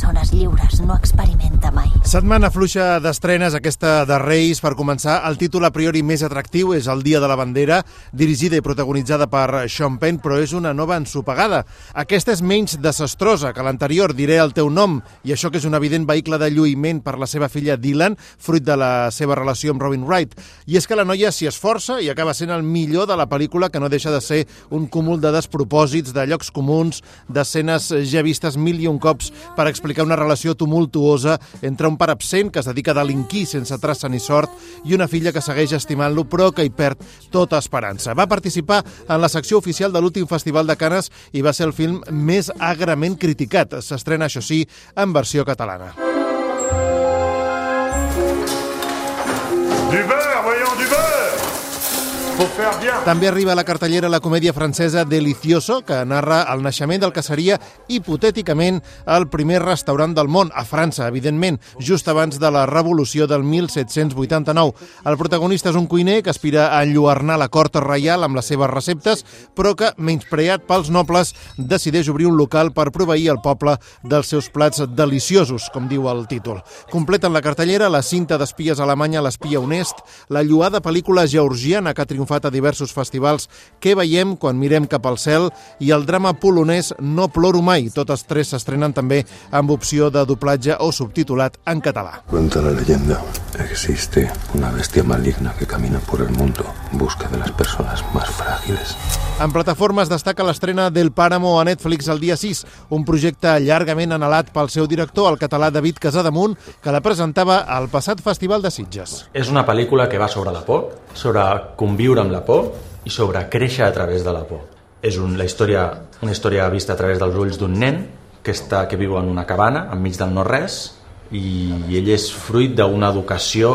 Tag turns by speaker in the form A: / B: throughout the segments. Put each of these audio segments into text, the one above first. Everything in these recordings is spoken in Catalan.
A: Persones lliures no experimenta mai.
B: Setmana fluixa d'estrenes, aquesta de Reis. Per començar, el títol a priori més atractiu és El dia de la bandera, dirigida i protagonitzada per Sean Penn, però és una nova ensopegada. Aquesta és menys desastrosa que l'anterior, diré el teu nom, i això que és un evident vehicle de lluïment per la seva filla Dylan, fruit de la seva relació amb Robin Wright. I és que la noia s'hi esforça i acaba sent el millor de la pel·lícula, que no deixa de ser un cúmul de despropòsits, de llocs comuns, d'escenes ja vistes mil i un cops per explicar una relació tumultuosa entre un pare absent que es dedica a delinquir sense traça ni sort i una filla que segueix estimant-lo però que hi perd tota esperança. Va participar en la secció oficial de l'últim Festival de Canes i va ser el film més agrament criticat. S'estrena, això sí, en versió catalana. També arriba a la cartellera la comèdia francesa Delicioso, que narra el naixement del que seria, hipotèticament, el primer restaurant del món, a França, evidentment, just abans de la revolució del 1789. El protagonista és un cuiner que aspira a enlluernar la cort reial amb les seves receptes, però que, menyspreat pels nobles, decideix obrir un local per proveir el poble dels seus plats deliciosos, com diu el títol. Completen la cartellera la cinta d'espies alemanya L'espia honest, la lluada pel·lícula georgiana que ha triomfat a diversos festivals Què veiem quan mirem cap al cel i el drama polonès No ploro mai. Totes tres s'estrenen també amb opció de doblatge o subtitulat en català.
C: Cuenta la leyenda. Existe una bestia maligna que camina por el mundo en busca de las personas más frágiles.
B: En plataformes destaca l'estrena del Páramo a Netflix el dia 6, un projecte llargament anhelat pel seu director, el català David Casademunt, que la presentava al passat Festival de Sitges.
D: És una pel·lícula que va sobre la por, sobre conviure amb la por i sobre créixer a través de la por. És un, la història, una història vista a través dels ulls d'un nen que, està, que viu en una cabana enmig del no-res i ell és fruit d'una educació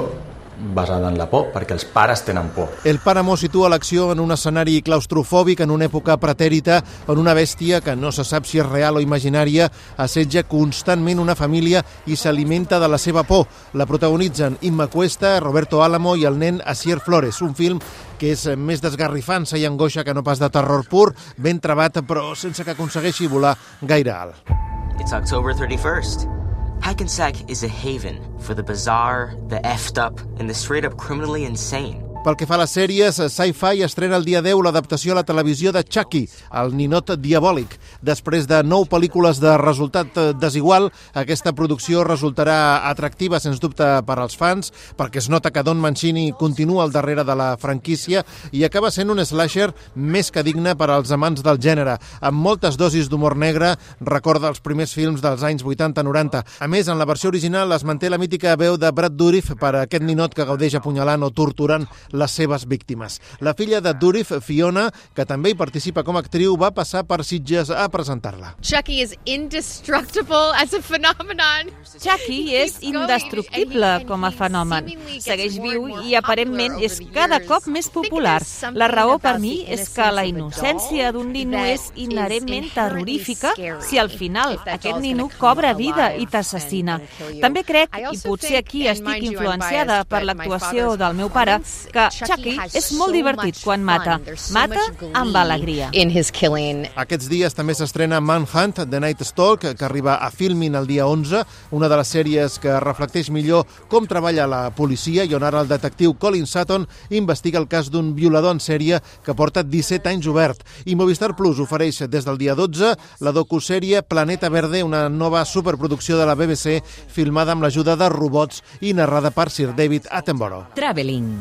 D: basada en la por, perquè els pares tenen por.
B: El Páramo situa l'acció en un escenari claustrofòbic en una època pretèrita on una bèstia, que no se sap si és real o imaginària, assetja constantment una família i s'alimenta de la seva por. La protagonitzen Imma Cuesta, Roberto Álamo i el nen Asier Flores, un film que és més desgarrifança i angoixa que no pas de terror pur, ben trebat, però sense que aconsegueixi volar gaire alt.
E: It's October 31st. Hackensack is a haven for the bizarre, the effed up, and the straight up criminally insane.
B: Pel que fa a les sèries, Sci-Fi estrena el dia 10 l'adaptació a la televisió de Chucky, el ninot diabòlic. Després de nou pel·lícules de resultat eh, desigual, aquesta producció resultarà atractiva, sens dubte, per als fans, perquè es nota que Don Mancini continua al darrere de la franquícia i acaba sent un slasher més que digne per als amants del gènere, amb moltes dosis d'humor negre, recorda els primers films dels anys 80-90. A més, en la versió original es manté la mítica veu de Brad Dourif per a aquest ninot que gaudeix apunyalant o torturant les seves víctimes. La filla de Dourif, Fiona, que també hi participa com a actriu, va passar per Sitges a presentar-la.
F: Chucky is indestructible as a phenomenon.
G: Chucky és indestructible com a fenomen. Segueix viu i aparentment és cada cop més popular. La raó per mi és que la innocència d'un nino és inherentment terrorífica si al final aquest nino cobra vida i t'assassina. També crec, i potser aquí estic influenciada per l'actuació del meu pare, que Chucky és molt divertit quan mata. Mata amb alegria.
F: In his killing.
B: Aquests dies també s'estrena Manhunt, The Night Stalk, que arriba a Filmin el dia 11, una de les sèries que reflecteix millor com treballa la policia i on ara el detectiu Colin Sutton investiga el cas d'un violador en sèrie que porta 17 anys obert. I Movistar Plus ofereix des del dia 12 la docusèrie Planeta Verde, una nova superproducció de la BBC filmada amb l'ajuda de robots i narrada per Sir David Attenborough.
H: Traveling.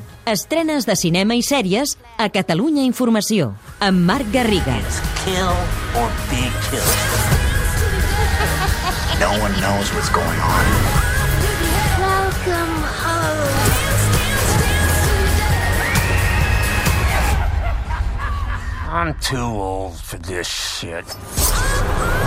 H: Estrenes de cinema i sèries a Catalunya Informació, amb Marc Garriga.
I: Kill or be killed. No one knows what's going on.
A: Welcome home.
I: I'm too old for this shit.